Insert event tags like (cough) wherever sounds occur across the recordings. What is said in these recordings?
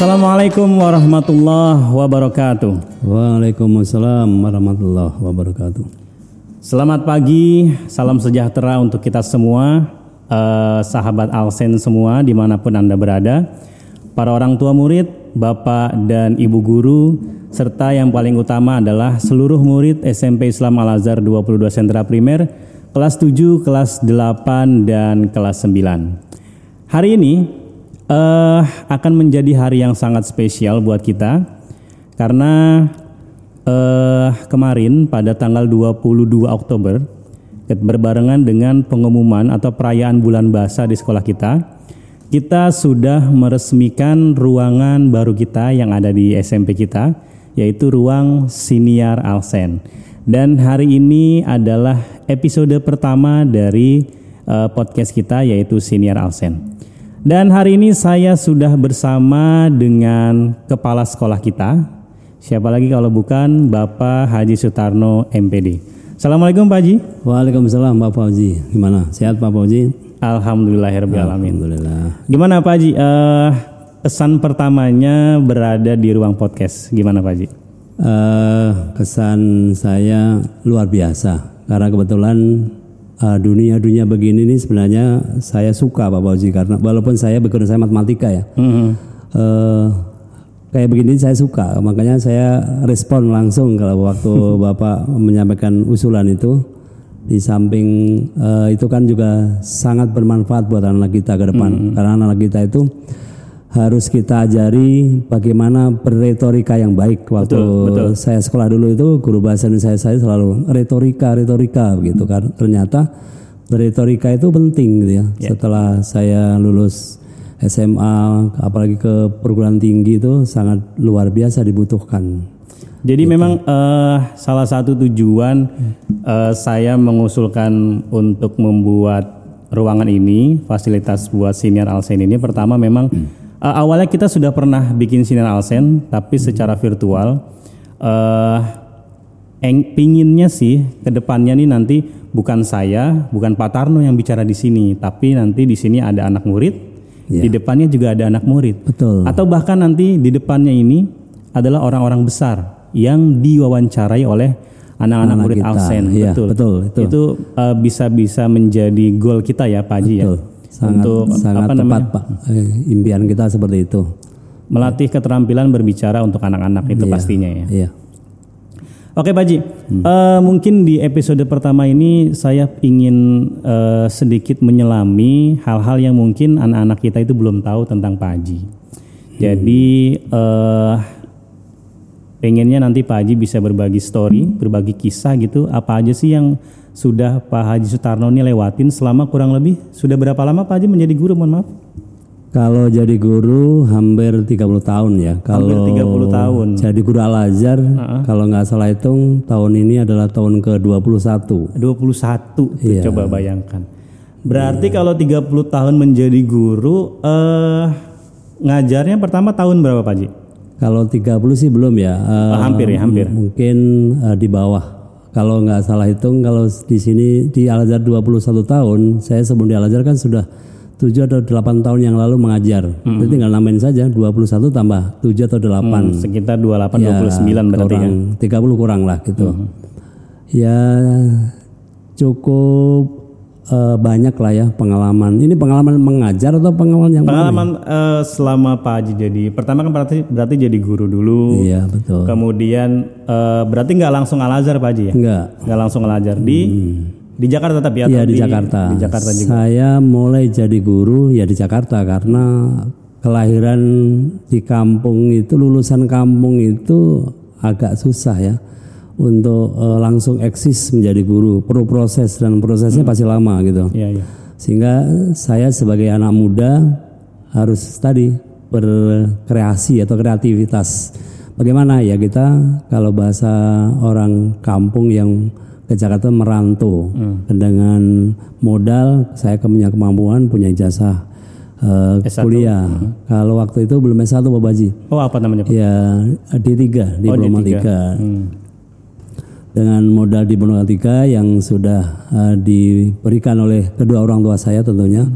Assalamualaikum warahmatullahi wabarakatuh. Waalaikumsalam warahmatullahi wabarakatuh. Selamat pagi, salam sejahtera untuk kita semua, eh, sahabat Alsen semua di mana pun anda berada, para orang tua murid, bapak dan ibu guru, serta yang paling utama adalah seluruh murid SMP Islam Al Azhar 22 Sentra Primer, kelas 7, kelas 8 dan kelas 9. Hari ini eh, akan menjadi hari yang sangat spesial buat kita karena eh, kemarin pada tanggal 22 Oktober berbarengan dengan pengumuman atau perayaan bulan bahasa di sekolah kita, kita sudah meresmikan ruangan baru kita yang ada di SMP kita, yaitu ruang siniar Alsen. Dan hari ini adalah episode pertama dari uh, podcast kita yaitu siniar Alsen. Dan hari ini saya sudah bersama dengan kepala sekolah kita. Siapa lagi kalau bukan Bapak Haji Sutarno MPD. Assalamualaikum Pak Haji. Waalaikumsalam Pak Fauzi. Gimana? Sehat Pak Fauzi? Alhamdulillahirobbilalamin. Alhamdulillah. Gimana Pak Haji? Uh, kesan pertamanya berada di ruang podcast. Gimana Pak Haji? Uh, kesan saya luar biasa karena kebetulan dunia-dunia begini ini sebenarnya saya suka Pak Fauzi karena walaupun saya bekerja saya matematika ya. Mm-hmm. Uh, kayak begini saya suka makanya saya respon langsung kalau waktu (laughs) Bapak menyampaikan usulan itu di samping uh, itu kan juga sangat bermanfaat buat anak kita ke depan mm-hmm. karena anak kita itu harus kita ajari bagaimana berretorika yang baik waktu betul, betul. saya sekolah dulu itu guru bahasa Indonesia saya selalu retorika retorika begitu kan ternyata retorika itu penting gitu ya yeah. setelah saya lulus SMA apalagi ke perguruan tinggi itu sangat luar biasa dibutuhkan jadi gitu. memang uh, salah satu tujuan uh, saya mengusulkan untuk membuat ruangan ini fasilitas buat senior Alsen ini pertama memang hmm Uh, awalnya kita sudah pernah bikin sinar alsen, tapi secara virtual. Uh, eng, pinginnya sih ke depannya nih nanti bukan saya, bukan Pak Tarno yang bicara di sini, tapi nanti di sini ada anak murid, yeah. di depannya juga ada anak murid. Betul. Atau bahkan nanti di depannya ini adalah orang-orang besar yang diwawancarai oleh anak-anak murid kita. Alsen. Ya, betul. Betul. Itu, itu uh, bisa bisa menjadi goal kita ya Pak Haji ya sangat, untuk sangat apa tepat namanya? Pak. Eh, impian kita seperti itu. Melatih keterampilan berbicara untuk anak-anak itu iya, pastinya ya. Iya. Oke Pak Ji, hmm. uh, mungkin di episode pertama ini saya ingin uh, sedikit menyelami hal-hal yang mungkin anak-anak kita itu belum tahu tentang Pak Haji. Hmm. Jadi uh, pengennya nanti Pak Haji bisa berbagi story, berbagi kisah gitu. Apa aja sih yang sudah Pak Haji Sutarno ini lewatin selama kurang lebih sudah berapa lama Pak Haji menjadi guru mohon maaf? Kalau jadi guru hampir 30 tahun ya. Kalau hampir 30 tahun. Jadi guru Al Azhar uh -huh. kalau nggak salah hitung tahun ini adalah tahun ke-21. 21 tuh yeah. coba bayangkan. Berarti yeah. kalau 30 tahun menjadi guru eh ngajarnya pertama tahun berapa Pak Haji? Kalau 30 sih belum ya. Uh, hampir ya, hampir. Mungkin uh, di bawah kalau nggak salah hitung kalau di sini di Al Azhar 21 tahun, saya sebelum di Al Azhar kan sudah 7 atau 8 tahun yang lalu mengajar. Mm -hmm. tinggal namain saja 21 tambah 7 atau 8. Hmm, sekitar 28 ya, 29 berarti kurang, ya. 30 kurang lah gitu. Mm -hmm. Ya cukup uh, banyak lah ya pengalaman. Ini pengalaman mengajar atau pengalaman yang pengalaman uh, selama Pak Haji jadi pertama kan berarti berarti jadi guru dulu. Iya betul. Kemudian uh, berarti nggak langsung al Azhar Pak Haji ya? Nggak. Nggak langsung al Azhar di hmm. di Jakarta tapi ya? Iya di, di Jakarta. Di Jakarta juga. Saya mulai jadi guru ya di Jakarta karena kelahiran di kampung itu lulusan kampung itu agak susah ya untuk uh, langsung eksis menjadi guru perlu proses dan prosesnya hmm. pasti lama gitu ya, ya. sehingga saya sebagai anak muda harus tadi berkreasi atau kreativitas bagaimana ya kita kalau bahasa orang kampung yang ke Jakarta merantau hmm. dengan modal saya punya kemampuan punya ijazah uh, kuliah. Hmm. Kalau waktu itu belum S1 Pak Baji. Oh, apa namanya Pak? Ya, D3, diploma oh, D3. 3. Hmm dengan modal di Tiga yang sudah uh, diberikan oleh kedua orang tua saya tentunya.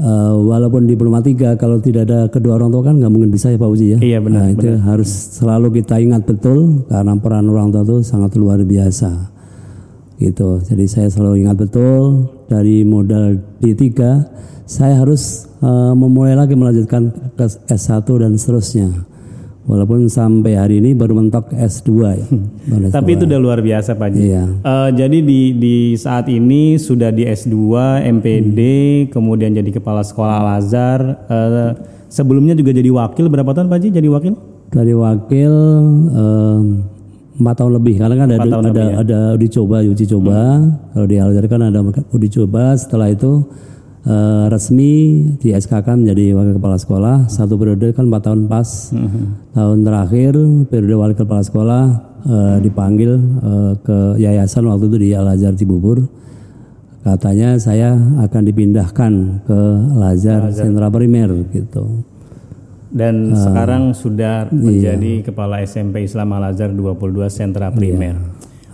eh, walaupun diplomatika kalau tidak ada kedua orang tua kan nggak mungkin bisa ya Pak Uji ya. Iya, benar, Nah, itu harus selalu kita ingat betul karena peran orang tua itu sangat luar biasa. Gitu. Jadi saya selalu ingat betul dari modal D3 saya harus eh, memulai lagi melanjutkan ke S1 dan seterusnya. Walaupun sampai hari ini baru mentok S2 ya. (laughs) Baru S2. Tapi itu udah luar biasa Pak Haji. Iya. Eh, jadi di di saat ini sudah di S2, MPD, kemudian jadi kepala sekolah Al Azhar. Eh, sebelumnya juga jadi wakil berapa tahun Pak Haji jadi wakil? dari wakil em, empat tahun lebih karena kan ada ada lebih ya. Hmm. ada uji coba uji coba kalau di Al kan ada uji coba setelah itu eh, resmi di SKK menjadi wakil kepala sekolah satu periode kan empat tahun pas Hmm. tahun terakhir periode wakil kepala sekolah eh, dipanggil eh, ke yayasan waktu itu di Al Azhar Cibubur katanya saya akan dipindahkan ke Al Azhar Sentra Primer gitu Dan Ah. sekarang sudah Iya. menjadi kepala SMP Islam Al Azhar 22 sentra primer.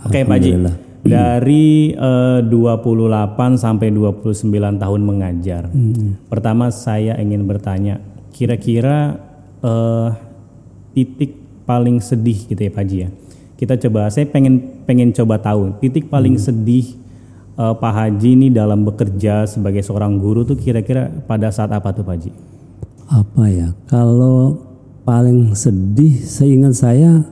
Oke Pak Alhamdulillah. Dari eh, 28 sampai 29 tahun mengajar. Hmm. Pertama saya ingin bertanya, kira-kira eh, titik paling sedih gitu ya Pak Haji ya. Kita coba, saya pengen pengen coba tahu titik paling Hmm. sedih eh, Pak Haji ini dalam bekerja sebagai seorang guru tuh kira-kira pada saat apa tuh Pak Haji? apa ya kalau paling sedih seingat saya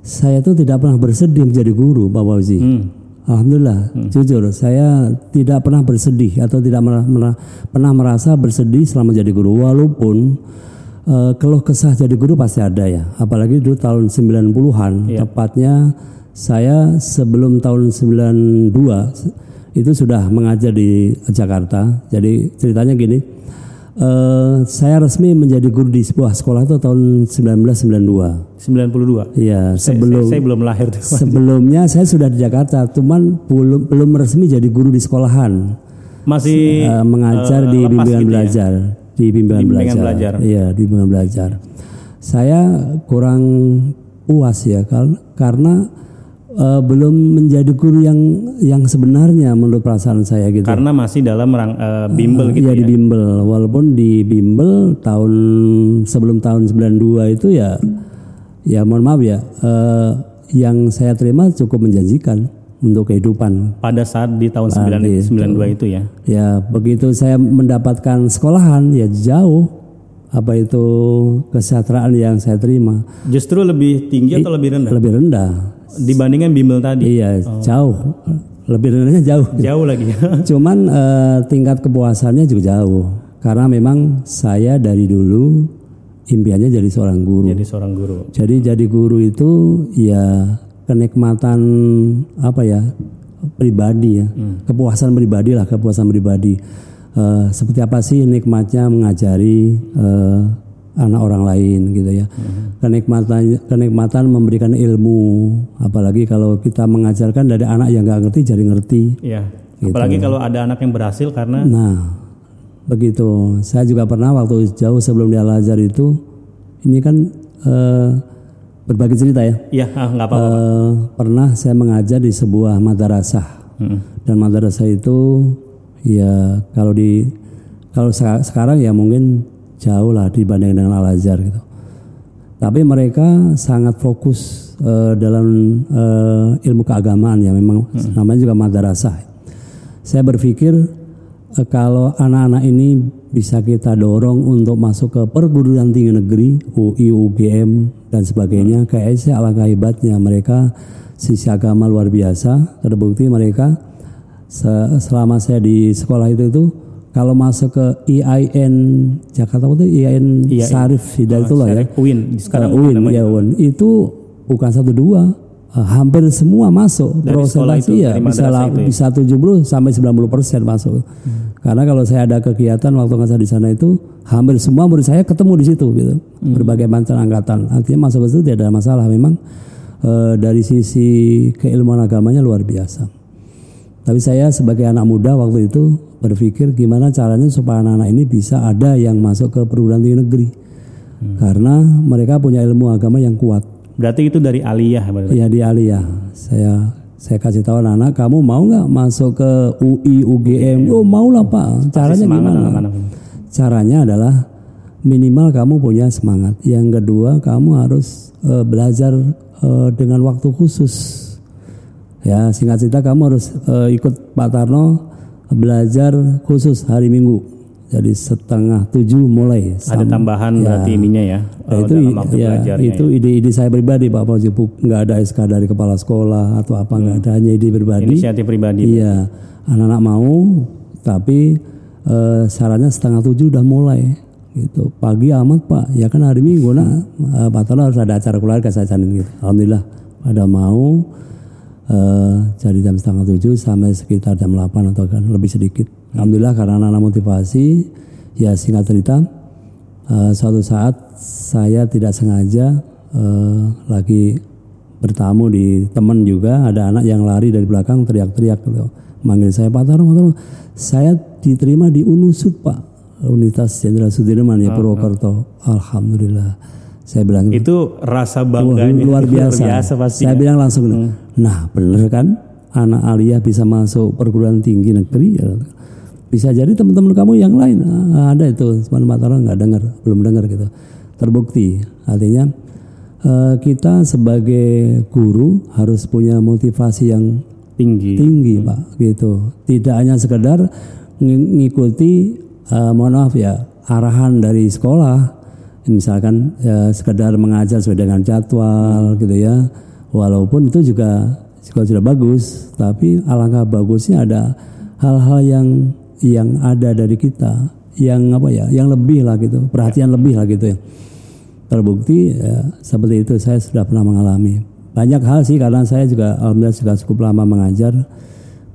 saya tuh tidak pernah bersedih menjadi guru Pak Fauzi Hmm. Alhamdulillah jujur saya tidak pernah bersedih atau tidak mera- pernah merasa bersedih selama jadi guru. Walaupun eh, keluh kesah jadi guru pasti ada ya. Apalagi dulu tahun 90-an tepatnya saya sebelum tahun 92 itu sudah mengajar di Jakarta. Jadi ceritanya gini Eh, saya resmi menjadi guru di sebuah sekolah itu tahun 1992. 92. Iya, sebelum saya, saya belum lahir tuh. sebelumnya saya sudah di Jakarta, cuman belum belum resmi jadi guru di sekolahan. Masih Eh, mengajar eh, di bimbingan gitu ya? belajar, di bimbingan, Di bimbingan belajar. belajar. Iya, di bimbingan belajar. Saya kurang puas ya kar- karena eh, belum menjadi guru yang yang sebenarnya menurut perasaan saya gitu. Karena masih dalam rang, eh, bimbel gitu Iya ya. di bimbel, walaupun di bimbel tahun sebelum tahun 92 itu ya ya mohon maaf ya eh, yang saya terima cukup menjanjikan untuk kehidupan. Pada saat di tahun Saat 9, itu. 92 itu ya. Ya begitu saya mendapatkan sekolahan ya jauh apa itu kesejahteraan yang saya terima Justru lebih tinggi atau lebih rendah lebih rendah. Dibandingkan bimbel tadi. Iya jauh, lebih rendahnya jauh. Jauh lagi. (laughs) Cuman eh, tingkat kepuasannya juga jauh karena memang saya dari dulu impiannya jadi seorang guru. Jadi seorang guru. Jadi jadi guru itu ya kenikmatan apa ya pribadi ya, kepuasan pribadi lah, kepuasan pribadi. Eh, seperti apa sih nikmatnya mengajari eh, anak orang lain gitu ya. Kenikmatan kenikmatan memberikan ilmu, apalagi kalau kita mengajarkan dari anak yang nggak ngerti jadi ngerti. Iya. Apalagi kalau ada anak yang berhasil karena Nah, begitu. Saya juga pernah waktu jauh sebelum di Al Azhar itu, ini kan eh, berbagi cerita ya. iya ah, nggak apa-apa. Eh, pernah saya mengajar di sebuah madrasah Hmm. dan madrasah itu ya kalau di kalau seka- sekarang ya mungkin jauh lah dibanding dengan Al Azhar gitu. Tapi mereka sangat fokus eh, dalam eh, ilmu keagamaan ya memang namanya juga madrasah. Saya berpikir eh, kalau anak-anak ini bisa kita dorong untuk masuk ke perguruan tinggi negeri, UI, UGM dan sebagainya, kayaknya sih alangkah hebatnya mereka sisi agama luar biasa. Terbukti mereka se- selama saya di sekolah itu itu kalau masuk ke IAIN Jakarta itu IAIN IAIN. Sarif Hidayatullah ya. Syarif UIN sekarang Uh, UIN, namanya. ya UIN. Itu bukan satu dua, uh, hampir semua masuk. Dari sekolah itu, Prosentasi ya bisa, itu ya? bisa 70 sampai 90 persen masuk. Karena kalau saya ada kegiatan waktu ngajar di sana itu hampir semua murid saya ketemu di situ gitu. Hmm. Berbagai macam angkatan. Artinya masuk ke situ tidak ada masalah. Memang uh, dari sisi keilmuan agamanya luar biasa. Tapi saya sebagai anak muda waktu itu berpikir gimana caranya supaya anak-anak ini bisa ada yang masuk ke perguruan tinggi negeri. Karena mereka punya ilmu agama yang kuat. Berarti itu dari aliyah berarti. Ya di Aliyah. Saya saya kasih tahu anak-anak, kamu mau nggak masuk ke UI, UGM? Oh mau lah pak. Caranya gimana? anak-anak. Caranya adalah minimal kamu punya semangat. Yang kedua, kamu harus eh, belajar eh, dengan waktu khusus. Ya, singkat cerita kamu harus eh, ikut Pak Tarno belajar khusus hari Minggu. Jadi setengah tujuh mulai. Ada Sam- tambahan berarti ininya ya. Ya, eh, itu dalam waktu ya, belajarnya itu ide-ide saya pribadi Pak Fauzi Bu. nggak ada SK dari kepala sekolah atau apa nggak ada hanya ide ya. pribadi. Inisiatif pribadi. Iya, anak-anak mau, tapi eh, syaratnya setengah tujuh udah mulai. Gitu. Pagi amat Pak, ya kan hari Minggu nak eh, Pak Tono harus ada acara keluarga saya canin gitu. Alhamdulillah pada mau eh, jadi jam setengah tujuh sampai sekitar jam 8 atau kan lebih sedikit. Alhamdulillah karena anak-anak motivasi, ya singkat cerita, eh, suatu saat saya tidak sengaja eh, lagi bertamu di teman juga ada anak yang lari dari belakang teriak-teriak gitu. manggil saya Pak Tarno, Pak Tarno, saya diterima di UNUSUD Pak Universitas Jenderal Sudirman ya Purwokerto Alhamdulillah saya bilang gitu. Itu rasa Wah, bangganya luar biasa. pasti. Saya bilang langsung, nah bener kan anak Aliyah bisa masuk perguruan tinggi negeri ya. Bisa jadi teman-teman kamu yang lain ah, ada itu, cuman Pak Tarno nggak dengar, belum dengar gitu. Terbukti, artinya eh, kita sebagai guru harus punya motivasi yang tinggi. tinggi pak gitu tidak hanya sekedar ng- ngikuti eh, mohon maaf ya arahan dari sekolah misalkan ya, sekedar mengajar sesuai dengan jadwal gitu ya. Walaupun itu juga juga sudah bagus tapi alangkah bagusnya ada hal-hal yang yang ada dari kita yang apa ya yang lebih lah gitu perhatian lebih lah gitu ya. Terbukti ya, seperti itu saya sudah pernah mengalami. Banyak hal sih karena saya juga alhamdulillah juga cukup lama mengajar.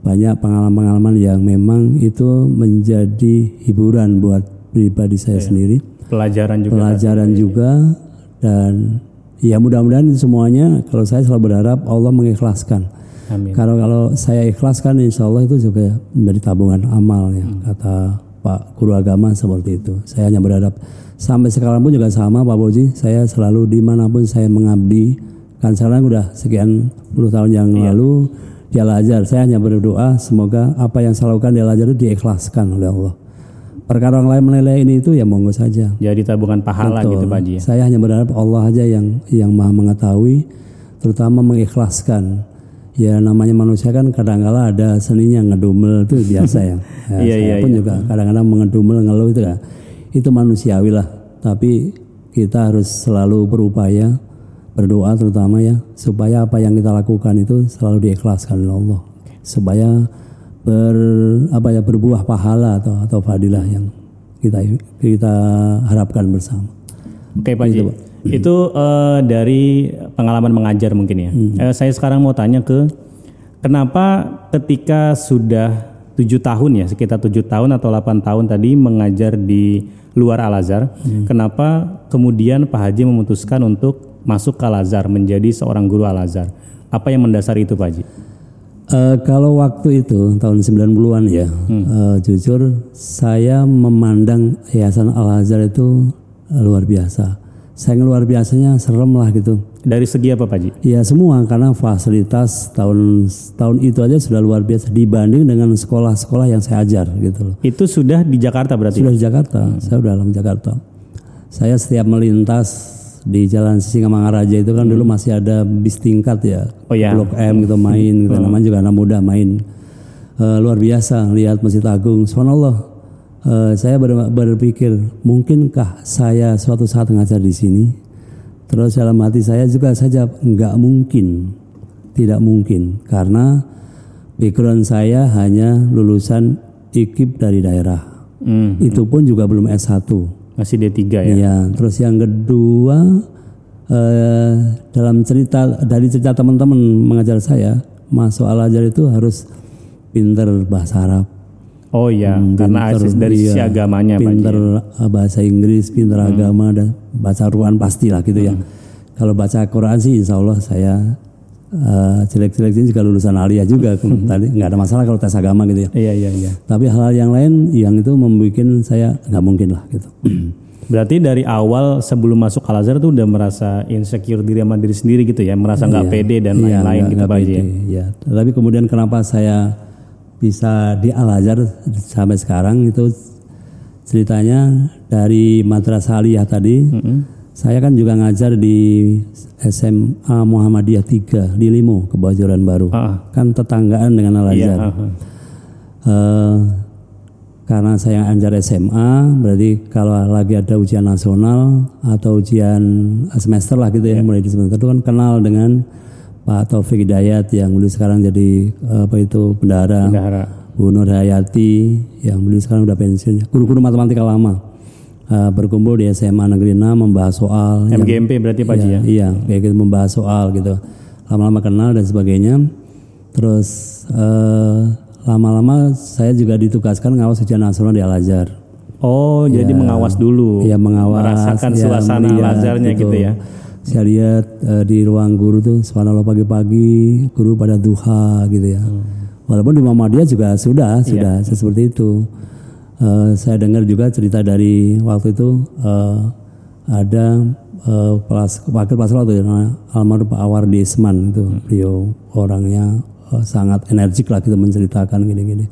Banyak pengalaman-pengalaman yang memang itu menjadi hiburan buat pribadi saya sendiri. Pelajaran juga. pelajaran juga. Dan ya mudah-mudahan semuanya kalau saya selalu berharap Allah mengikhlaskan. Amin. kalau kalau saya ikhlaskan insya Allah itu juga menjadi tabungan amal ya kata Pak Guru Agama seperti itu. Saya hanya berharap sampai sekarang pun juga sama Pak Boji. Saya selalu di mana pun saya mengabdi. Kan sekarang udah sekian puluh tahun yang lalu di Al Azhar saya hanya berdoa semoga apa yang saya lakukan di Al Azhar itu diikhlaskan oleh Allah perkara orang lain menilai ini itu ya monggo saja Jadi tabungan pahala Betul. gitu Pak Haji. ya. Saya hanya berharap Allah aja yang yang maha mengetahui, terutama mengikhlaskan. Ya namanya manusia kan kadang-kala ada seninya ngedumel itu biasa ya. (laughs) ya Iya, saya iya, pun juga kadang-kadang mengedumel ngeluh itu ya. Itu manusiawi lah. Tapi kita harus selalu berupaya berdoa terutama ya supaya apa yang kita lakukan itu selalu diikhlaskan oleh Allah. Supaya ber apa ya berbuah pahala atau atau fadilah yang kita kita harapkan bersama. Oke Pak Haji. Itu eh, dari pengalaman mengajar mungkin ya. Eh, saya sekarang mau tanya ke kenapa ketika sudah tujuh tahun ya sekitar tujuh tahun atau 8 tahun tadi mengajar di luar Al Azhar, kenapa kemudian Pak Haji memutuskan untuk masuk ke Al Azhar menjadi seorang guru Al Azhar? Apa yang mendasari itu Pak Haji? Eh, kalau waktu itu tahun 90-an ya, eh, jujur saya memandang Yayasan Al Azhar itu eh, luar biasa. Saya luar biasanya serem lah gitu. Dari segi apa Pak Haji? Ya semua karena fasilitas tahun tahun itu aja sudah luar biasa dibanding dengan sekolah-sekolah yang saya ajar gitu loh. Itu sudah di Jakarta berarti? Sudah di Jakarta, saya udah dalam Jakarta. Saya setiap melintas di Jalan Singamangaraja itu kan dulu masih ada bis tingkat ya, Oh ya. Blok M gitu main, gitu. namanya juga anak muda main. Eh, luar biasa lihat Masjid Agung, Subhanallah. Eh, saya ber- berpikir mungkinkah saya suatu saat ngajar di sini? Terus dalam hati saya juga saja nggak mungkin, tidak mungkin karena background saya hanya lulusan ikip dari daerah. Hmm, Itu pun juga belum S1. Masih D3 ya? Ya, terus yang kedua eh, dalam cerita dari cerita teman-teman mengajar saya, masuk Al Azhar itu harus pinter bahasa Arab, Oh iya, karena pinter, asis dari iya, sisi agamanya Pak Haji. pinter eh, bahasa Inggris, pinter agama dan baca Quran pasti lah gitu ya. Kalau baca Quran sih Insya Allah saya eh, jelek-jelek ini juga lulusan aliyah juga (laughs) tadi nggak ada masalah kalau tes agama gitu ya. Iya iya iya. Tapi hal-hal yang lain yang itu membuat saya nggak mungkin lah gitu. (clears throat) Berarti dari awal sebelum masuk Al Azhar tuh udah merasa insecure diri sama diri sendiri gitu ya, merasa nggak Iya. pede dan Iya, lain-lain nggak- gitu Pak Haji. ya. ya. Tapi kemudian kenapa saya bisa di Al Azhar sampai sekarang itu ceritanya dari Madrasah Aliyah tadi. Saya kan juga ngajar di SMA Muhammadiyah 3 di Limo, Kebayoran Baru. Ah, Kan tetanggaan dengan Al iya, Azhar. ah. Eh, karena saya ngajar SMA, berarti kalau lagi ada ujian nasional atau ujian semester lah gitu ya, mulai di semester itu kan kenal dengan Pak Taufik Hidayat yang beliau sekarang jadi eh, apa itu bendahara, Bendahara. Bu Nur Hayati yang beliau sekarang udah pensiun, guru-guru matematika lama. Eh, berkumpul di SMA Negeri 6 membahas soal yang MGMP berarti Pak Haji ya. Iya, kayak gitu membahas soal gitu. Lama-lama kenal dan sebagainya. Terus eh, lama-lama saya juga ditugaskan ngawas ujian nasional di Al Azhar. Oh, jadi mengawas dulu. Iya mengawas, Merasakan ya, suasana melihat Al Azharnya gitu ya. Saya lihat eh, di ruang guru tuh, subhanallah pagi-pagi guru pada duha gitu ya. Hmm. Walaupun di Muhammadiyah juga sudah, Iya. sudah seperti itu. Eh, saya dengar juga cerita dari waktu itu eh, ada kelas wakil kelas waktu itu almarhum Pak Awardi Isman itu Hmm. beliau orangnya eh, sangat energik lah gitu menceritakan gini-gini.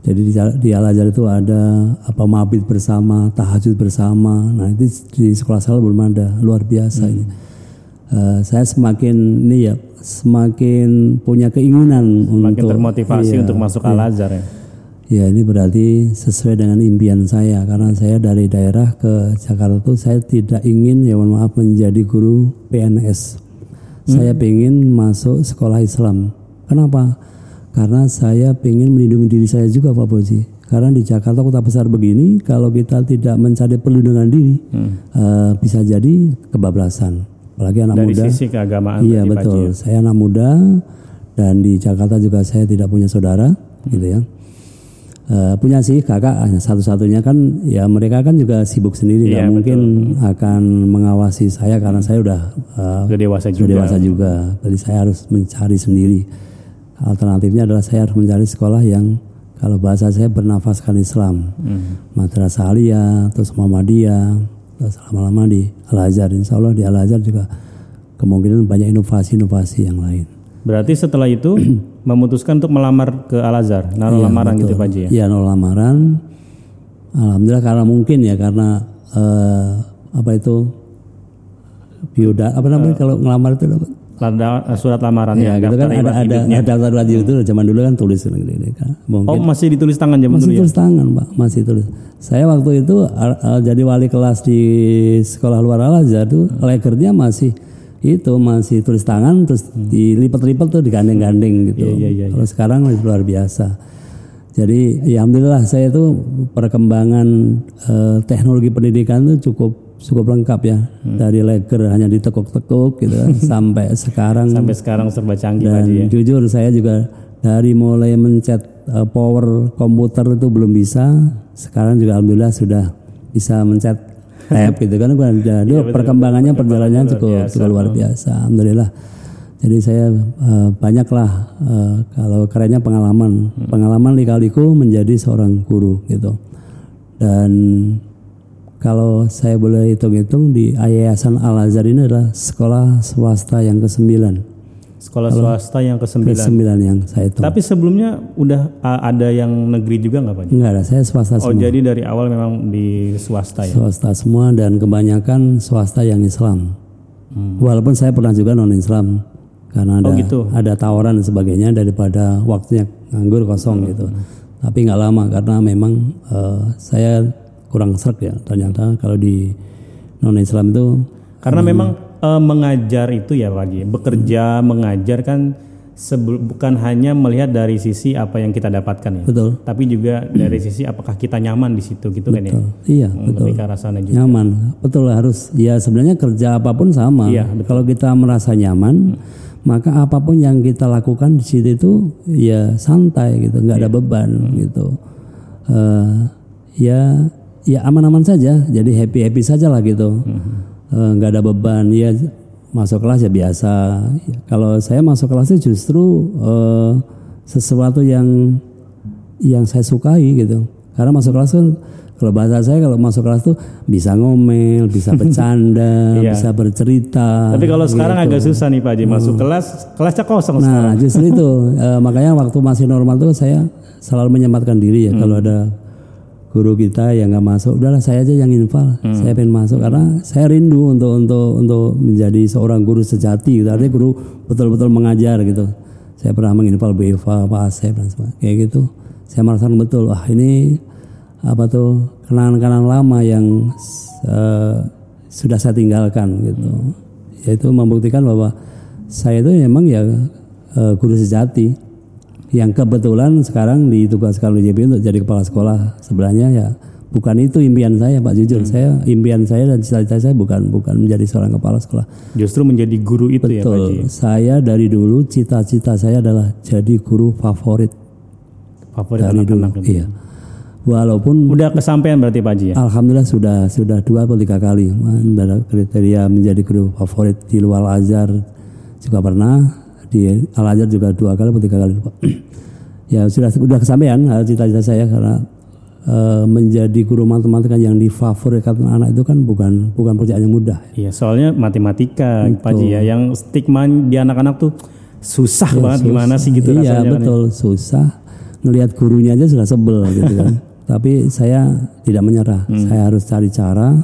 Jadi di, di Al Azhar itu ada apa mabit bersama, tahajud bersama. Nah itu di sekolah saya belum ada, luar biasa ini. Eh, saya semakin ini ya, semakin punya keinginan Makin untuk termotivasi iya, untuk masuk Al Azhar ya. Ya ini berarti sesuai dengan impian saya karena saya dari daerah ke Jakarta itu saya tidak ingin ya mohon maaf menjadi guru PNS. Saya ingin masuk sekolah Islam. Kenapa? Karena saya ingin melindungi diri saya juga Pak Boji. Karena di Jakarta kota besar begini, kalau kita tidak mencari perlindungan diri, eh, bisa jadi kebablasan. Apalagi anak Dari muda. sisi keagamaan Iya betul. ya. Saya anak muda dan di Jakarta juga saya tidak punya saudara, gitu ya. Eh, punya sih kakak hanya satu-satunya kan ya mereka kan juga sibuk sendiri Iya, nggak mungkin akan mengawasi saya karena saya udah eh, Sudah dewasa sudah juga. dewasa juga. Jadi saya harus mencari sendiri. Alternatifnya adalah saya harus mencari sekolah yang kalau bahasa saya bernafaskan Islam. Hmm. Madrasah Aliyah, terus Muhammadiyah, terus lama-lama di Al Azhar. Insya Allah di Al Azhar juga kemungkinan banyak inovasi-inovasi yang lain. Berarti setelah itu (clears throat) memutuskan untuk melamar ke Al Azhar, naruh lamaran gitu Pak Haji ya. Iya nol lamaran. Alhamdulillah karena mungkin ya karena eh, apa itu bioda apa namanya kalau ngelamar itu? Lada- surat lamarannya Ya, gitu kan ada ada ada daftar wajib itu zaman dulu kan tulis gitu, gitu, kan. Oh, Mungkin masih ditulis tangan zaman masih dulu ya. tulis tangan pak masih tulis. Saya waktu itu uh, uh, jadi wali kelas di sekolah luar Al Azhar tuh legernya masih itu masih tulis tangan terus dilipat-lipat tuh digandeng-gandeng gitu. Iya, iya, iya, Kalau sekarang masih luar biasa. Jadi ya alhamdulillah saya itu perkembangan eh, teknologi pendidikan itu cukup cukup lengkap ya Hmm. dari leger hanya ditekuk-tekuk gitu kan, (laughs) sampai sekarang Sampai sekarang serba canggih dan ya. jujur saya juga dari mulai mencet eh, power komputer itu belum bisa sekarang juga alhamdulillah sudah bisa mencet tab (laughs) gitu. Kan Iya, jadi perkembangannya perjalanannya cukup cukup luar biasa. Alhamdulillah. Jadi saya eh, banyaklah eh, kalau kerennya pengalaman. Hmm. pengalaman lika-liku menjadi seorang guru gitu. Dan kalau saya boleh hitung-hitung di Yayasan Al Azhar ini adalah sekolah swasta yang ke-9 Sekolah swasta yang ke-9. ke-9 yang saya hitung. Tapi sebelumnya udah uh, ada yang negeri juga nggak Pak Haji? Enggak ada, saya swasta Oh, semua. jadi dari awal memang di swasta ya. Swasta semua dan kebanyakan swasta yang Islam. Walaupun saya pernah juga non Islam karena ada Hmm. Oh, gitu. ada tawaran dan sebagainya daripada waktunya nganggur kosong Hmm. gitu. Tapi nggak lama karena memang eh, saya kurang serak ya ternyata kalau di non Islam itu Karena Hmm. memang eh, mengajar itu ya Haji, bekerja mengajar kan bukan hanya melihat dari sisi apa yang kita dapatkan ya, betul. Tapi juga dari sisi apakah kita nyaman di situ gitu kan ya. iya Hmm, betul. ke arah sana juga. nyaman. Betul harus. Ya sebenarnya kerja apa pun sama. Iya, kalau kita merasa nyaman maka apa pun yang kita lakukan di situ itu ya santai gitu. Nggak ada Iya. beban Hmm. gitu. Eh, ya ya aman-aman saja. Jadi happy happy saja lah gitu. Hmm. Eh, nggak ada beban ya masuk kelas ya biasa Ya, kalau saya masuk kelas itu justru eh, sesuatu yang yang saya sukai gitu karena masuk kelas kan Kalau bahasa saya kalau masuk kelas tuh bisa ngomel, bisa (laughs) bercanda, Iya. bisa bercerita. Tapi kalau sekarang gitu. agak susah nih Pak Haji masuk kelas kelasnya kosong sekarang. Nah, justru itu (laughs) eh, makanya waktu masih normal tuh saya selalu menyempatkan diri ya kalau ada guru kita yang nggak masuk, udahlah saya aja yang infal, saya pengen masuk karena saya rindu untuk untuk untuk menjadi seorang guru sejati, gitu. artinya guru betul-betul mengajar gitu. Saya pernah menginfal Bu Eva, Pak Asep dan sebagainya kayak gitu. Saya merasakan betul, wah ini apa tuh kenangan-kenangan lama yang eh, sudah saya tinggalkan gitu. Yaitu membuktikan bahwa saya itu memang ya eh, guru sejati yang kebetulan sekarang ditugaskan oleh JP untuk jadi kepala sekolah sebenarnya ya bukan itu impian saya Pak. Jujur saya impian saya dan cita-cita saya bukan bukan menjadi seorang kepala sekolah. Justru menjadi guru itu ya Pak betul. Saya dari dulu cita-cita saya adalah jadi guru favorit. Favorit dari dulu anak-anak itu. iya. Walaupun Udah kesampaian berarti Pak Haji ya? Alhamdulillah sudah sudah dua atau tiga kali. Kriteria menjadi guru favorit di luar Azhar juga pernah di Al Azhar juga dua kali atau tiga kali lupa. (clears throat) ya sudah sudah kesampaian eh, cita-cita saya karena eh, menjadi guru matematika yang difavoritkan anak itu kan bukan bukan pekerjaan yang mudah. Iya, soalnya matematika Pak Haji ya yang stigma di anak-anak tuh susah banget gimana sih gitu iya rasanya kan ya. betul susah ngelihat gurunya aja sudah sebel gitu kan. (laughs) Tapi saya tidak menyerah. Hmm. Saya harus cari cara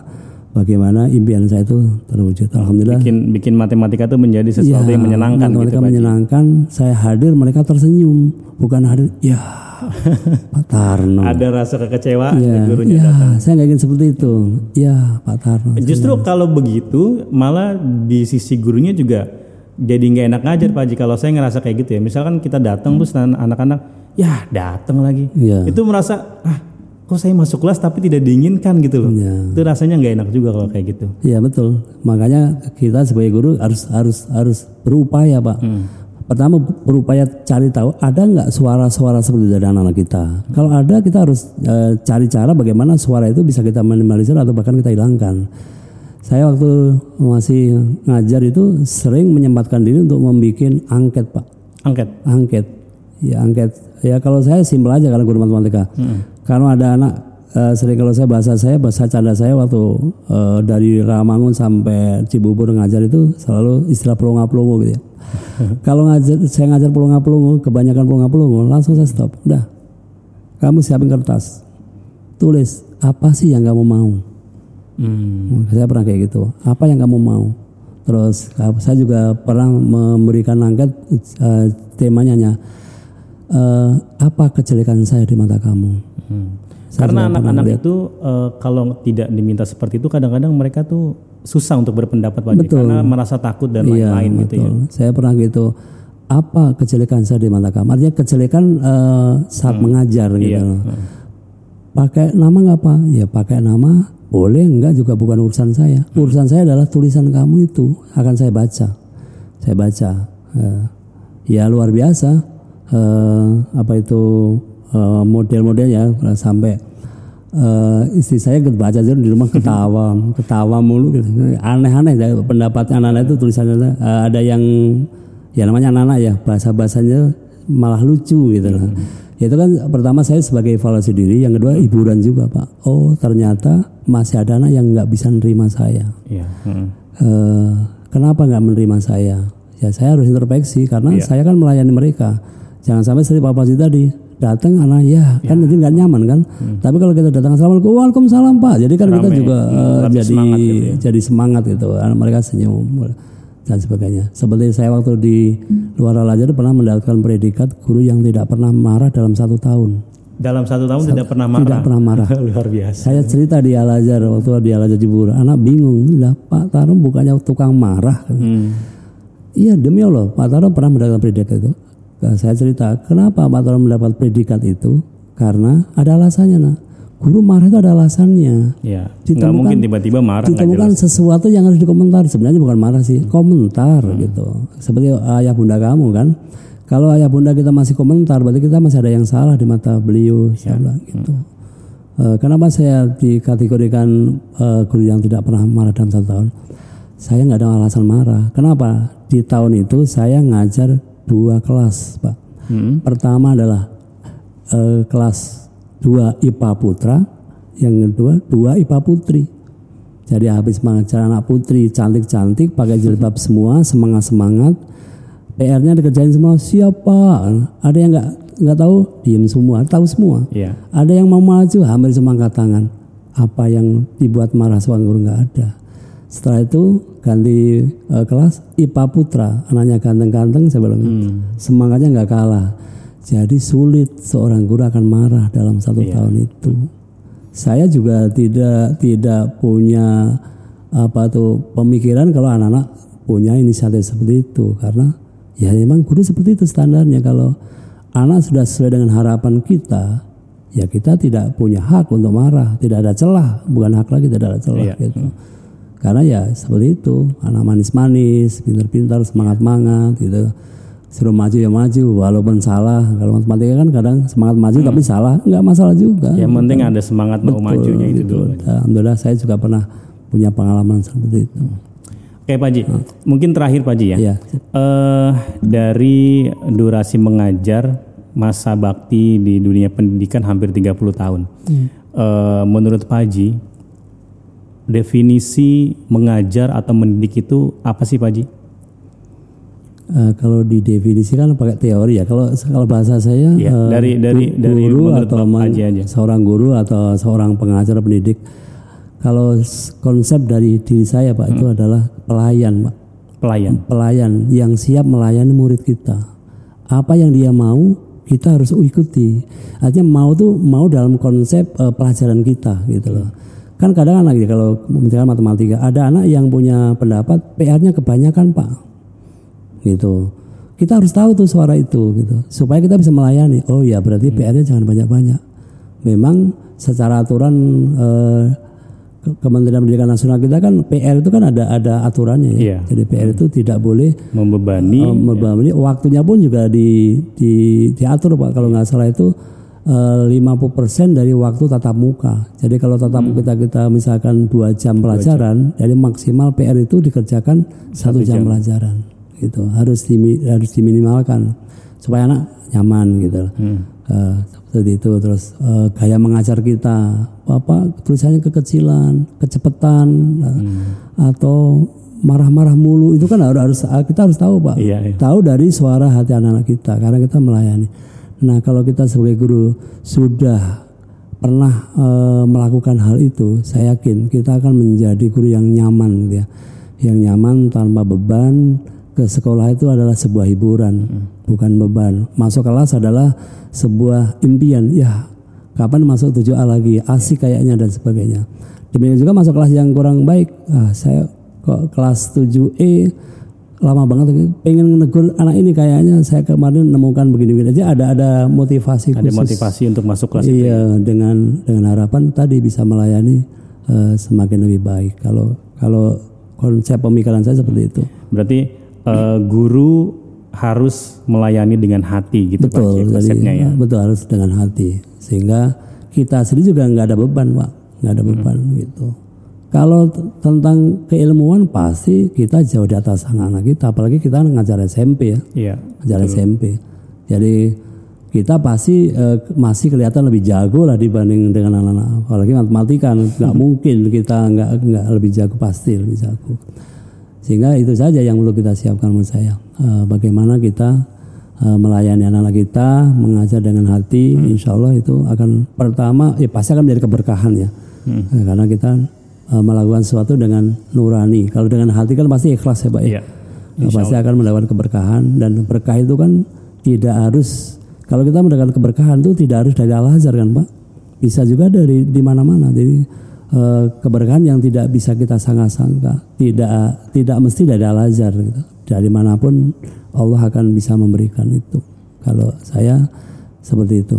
bagaimana impian saya itu terwujud. Alhamdulillah bikin bikin matematika tuh menjadi sesuatu Iya, yang menyenangkan gitu mereka Pak Haji. menyenangkan. Saya hadir, mereka tersenyum, bukan hadir. Ya, (laughs) Pak Tarno. Ada rasa kekecewaan Ya, gurunya ya, datang. saya nggak ingin seperti itu. Ya, Pak Tarno. Justru kalau begitu malah di sisi gurunya juga jadi nggak enak ngajar Pak Haji kalau saya ngerasa kayak gitu ya. Misalkan kita datang terus anak-anak ya datang lagi. Iya. Itu merasa ah kok saya masuk kelas tapi tidak diinginkan gitu loh. Iya. Itu rasanya nggak enak juga kalau kayak gitu. Iya betul. Makanya kita sebagai guru harus harus harus berupaya, Pak. Pertama berupaya cari tahu ada nggak suara-suara seperti dari anak-anak kita. Kalau ada kita harus eh, cari cara bagaimana suara itu bisa kita minimalisir atau bahkan kita hilangkan. Saya waktu masih ngajar itu sering menyempatkan diri untuk membuat angket, Pak. Angket. Angket. Ya angket. Ya kalau saya simpel aja karena guru matematika. Karena ada anak eh, sering kalau saya bahasa saya bahasa canda saya waktu eh, dari Ramangun sampai Cibubur ngajar itu selalu istilah pelonga-pelongo gitu ya. (laughs) kalau ngajar saya ngajar pelonga-pelongo, kebanyakan pelonga-pelongo langsung saya stop. Udah. Kamu siapin kertas. Tulis apa sih yang kamu mau? Hmm. Saya pernah kayak gitu. Apa yang kamu mau? Terus uh, saya juga pernah memberikan angket uh, temanya hanya, uh, apa kejelekan saya di mata kamu? Hmm. Karena anak-anak itu eh, kalau tidak diminta seperti itu kadang-kadang mereka tuh susah untuk berpendapat Pak Betul. karena merasa takut dan Iya, lain-lain gitu ya. betul. Saya pernah gitu. Apa kejelekan saya di mata kamu? Artinya kejelekan uh, saat mengajar gitu. Iya. Pakai nama nggak pak? Ya pakai nama boleh enggak juga bukan urusan saya. Urusan saya adalah tulisan kamu itu akan saya baca. Saya baca. Eh, ya luar biasa. Eh, apa itu eh, model-modelnya sampai eh, istri saya baca aja di rumah ketawa, (laughs) ketawa mulu. gitu. Aneh-aneh ya, pendapat anak-anak itu tulisannya eh, ada yang ya namanya anak-anak ya bahasa bahasanya malah lucu gitu loh. Itu kan pertama saya sebagai evaluasi diri, yang kedua hiburan juga pak. Oh ternyata masih ada anak yang nggak bisa nerima saya. Iya. Hmm. Eh, kenapa nggak menerima saya? Ya saya harus introspeksi karena saya kan melayani mereka. Jangan sampai seperti Pak Fauzi tadi datang anak ya kan nanti nggak nyaman kan. Tapi kalau kita datang assalamualaikum waalaikumsalam pak. Jadi kan kita Rame. juga Hmm, lebih jadi semangat gitu ya. jadi semangat gitu. Anak mereka senyum dan sebagainya. Seperti saya waktu di luar al Azhar pernah mendapatkan predikat guru yang tidak pernah marah dalam satu tahun. Dalam satu tahun tidak pernah marah. Tidak pernah marah. (laughs) Luar biasa. Saya cerita di Al Azhar waktu di Al Azhar Cibubur, anak bingung, lah Pak Tarum bukannya tukang marah. Hmm. Iya demi Allah, Pak Tarum pernah mendapatkan predikat itu. Nah, saya cerita, kenapa Pak Tarum mendapat predikat itu? Karena ada alasannya, nak. Guru marah itu ada alasannya. Ya, Ditemukan- mungkin tiba-tiba marah Ditemukan sesuatu yang harus dikomentar. Sebenarnya bukan marah sih, komentar gitu. Seperti ayah bunda kamu kan. Kalau ayah bunda kita masih komentar, berarti kita masih ada yang salah di mata beliau. Saya bilang gitu. Eh, kenapa saya dikategorikan eh, guru yang tidak pernah marah dalam satu tahun? Saya nggak ada alasan marah. Kenapa? Di tahun itu saya ngajar dua kelas, Pak. Hmm. Pertama adalah eh, kelas 2 IPA Putra, Yang kedua dua IPA putri. Jadi habis mengajar anak putri cantik-cantik pakai jilbab semua semangat-semangat. PR-nya dikerjain semua siapa? Ada yang nggak nggak tahu diem semua tahu semua. Iya. Ada yang mau maju hampir semua angkat tangan. Apa yang dibuat marah seorang guru nggak ada. Setelah itu ganti eh, kelas IPA Putra, anaknya ganteng-ganteng saya bilang semangatnya nggak kalah. Jadi sulit seorang guru akan marah dalam satu tahun itu. Saya juga tidak tidak punya apa tuh pemikiran kalau anak-anak punya inisiatif seperti itu. Karena ya memang guru seperti itu standarnya. Kalau anak sudah sesuai dengan harapan kita ya kita tidak punya hak untuk marah. Tidak ada celah. Bukan hak lagi tidak ada celah Iya. gitu karena ya seperti itu anak manis-manis pintar-pintar semangat-semangat gitu. Suruh maju ya maju walaupun salah. Kalau matematika kan kadang semangat maju tapi salah nggak masalah juga. Yang penting ada semangat mau majunya itu dulu. alhamdulillah saya juga pernah punya pengalaman seperti itu. Oke Pak Haji, mungkin terakhir Pak Haji ya. Iya. Eh, dari durasi mengajar masa bakti di dunia pendidikan hampir 30 tahun. Eh, menurut Pak Haji, definisi mengajar atau mendidik itu apa sih Pak Haji? Eh, kalau didefinisikan pakai teori ya. Kalau kalau bahasa saya Iya, eh, dari- dari- dari guru atau Haji aja. seorang guru atau seorang pengajar pendidik. Kalau konsep dari diri saya Pak Hmm. itu adalah pelayan Pak. Pelayan. Pelayan yang siap melayani murid kita. Apa yang dia mau kita harus ikuti. Artinya mau tuh mau dalam konsep eh, pelajaran kita gitu loh. Kan kadang anak gitu kalau misalkan matematika ada anak yang punya pendapat PR-nya kebanyakan Pak gitu. Kita harus tahu tuh suara itu gitu supaya kita bisa melayani. Oh ya berarti PR-nya jangan banyak-banyak. Memang secara aturan eh, Ke- Kementerian Pendidikan Nasional kita kan PR itu kan ada ada aturannya ya. Iya. Jadi PR itu tidak boleh Membebani. eh, membebani. waktunya pun juga di, di diatur Pak kalau nggak salah itu eh, 50% dari waktu tatap muka. Jadi kalau tatap muka kita kita misalkan dua jam pelajaran, jadi maksimal PR itu dikerjakan satu jam, pelajaran. Gitu harus dimi, harus diminimalkan supaya anak nyaman gitu. Eh, seperti itu terus eh, gaya mengajar kita apa tulisannya kekecilan, kecepatan eh, atau marah-marah mulu itu kan harus harus kita harus tahu pak Iya, iya. tahu dari suara hati anak-anak kita karena kita melayani. Nah kalau kita sebagai guru sudah pernah eh, melakukan hal itu, saya yakin kita akan menjadi guru yang nyaman, gitu ya, yang nyaman tanpa beban. Ke sekolah itu adalah sebuah hiburan, bukan beban. Masuk kelas adalah sebuah impian. Ya, kapan masuk 7A lagi? Asik kayaknya dan sebagainya. Demikian juga masuk kelas yang kurang baik. Ah, saya kok kelas 7E lama banget pengen negur anak ini kayaknya saya kemarin nemukan begini-begini aja. Ada ada motivasi Ada khusus. motivasi untuk masuk kelas itu. iya dengan dengan harapan tadi bisa melayani eh, semakin lebih baik. Kalau kalau konsep pemikiran saya seperti itu. Berarti eh, guru harus melayani dengan hati gitu Pak betul jadi konsepnya ya. betul harus dengan hati. Sehingga kita sendiri juga nggak ada beban pak. Nggak ada beban gitu kalau tentang keilmuan pasti kita jauh di atas anak-anak kita apalagi kita ngajar SMP ya. Iya. ngajar SMP jadi kita pasti eh, masih kelihatan lebih jago lah dibanding dengan anak-anak apalagi matematika nggak mungkin kita nggak nggak lebih jago pasti lebih jago. Sehingga itu saja yang perlu kita siapkan menurut saya. Eh, bagaimana kita eh, melayani anak-anak kita mengajar dengan hati insya Allah itu akan pertama ya pasti akan menjadi keberkahan ya. Eh, karena kita eh, melakukan sesuatu dengan nurani. Kalau dengan hati kan pasti ikhlas ya pak ya? Iya. Nah, pasti akan mendapatkan keberkahan. Dan berkah itu kan tidak harus kalau kita mendapatkan keberkahan itu tidak harus dari Al Azhar kan Pak? Bisa juga dari di mana-mana. Jadi eh, keberkahan yang tidak bisa kita sangka-sangka tidak tidak mesti dari Al Azhar gitu. dari mana pun Allah akan bisa memberikan itu. Kalau saya seperti itu.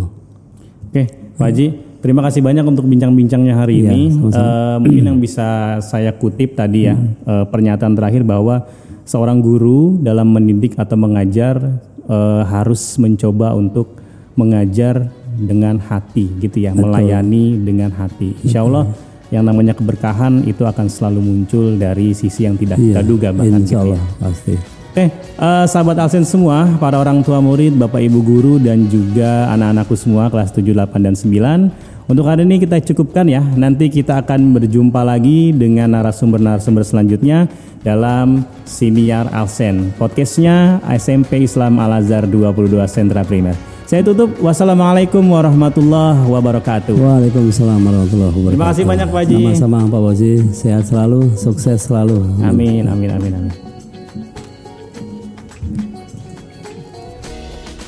Oke, Pak Haji, terima kasih banyak untuk bincang-bincangnya hari Iya, ini. sama-sama. Eh, mungkin yang bisa saya kutip tadi ya Hmm. eh, pernyataan terakhir bahwa seorang guru dalam mendidik atau mengajar eh, harus mencoba untuk mengajar dengan hati gitu ya, melayani dengan hati. Insya Allah yang namanya keberkahan itu akan selalu muncul dari sisi yang tidak kita duga bahkan gitu Insya ya. Allah pasti Oke, eh, sahabat Alsen semua, para orang tua murid, Bapak Ibu guru dan juga anak-anakku semua kelas 7, 8 dan 9. Untuk hari ini kita cukupkan ya. Nanti kita akan berjumpa lagi dengan narasumber-narasumber selanjutnya dalam Siniar Alsen. Podcastnya SMP Islam Al Azhar 22 Sentra Primer. Saya tutup. Wassalamualaikum warahmatullahi wabarakatuh. Waalaikumsalam warahmatullahi wabarakatuh. Terima kasih banyak Pak Haji. Sama-sama Pak Bozi, sehat selalu, sukses selalu. Amin, amin, amin, amin.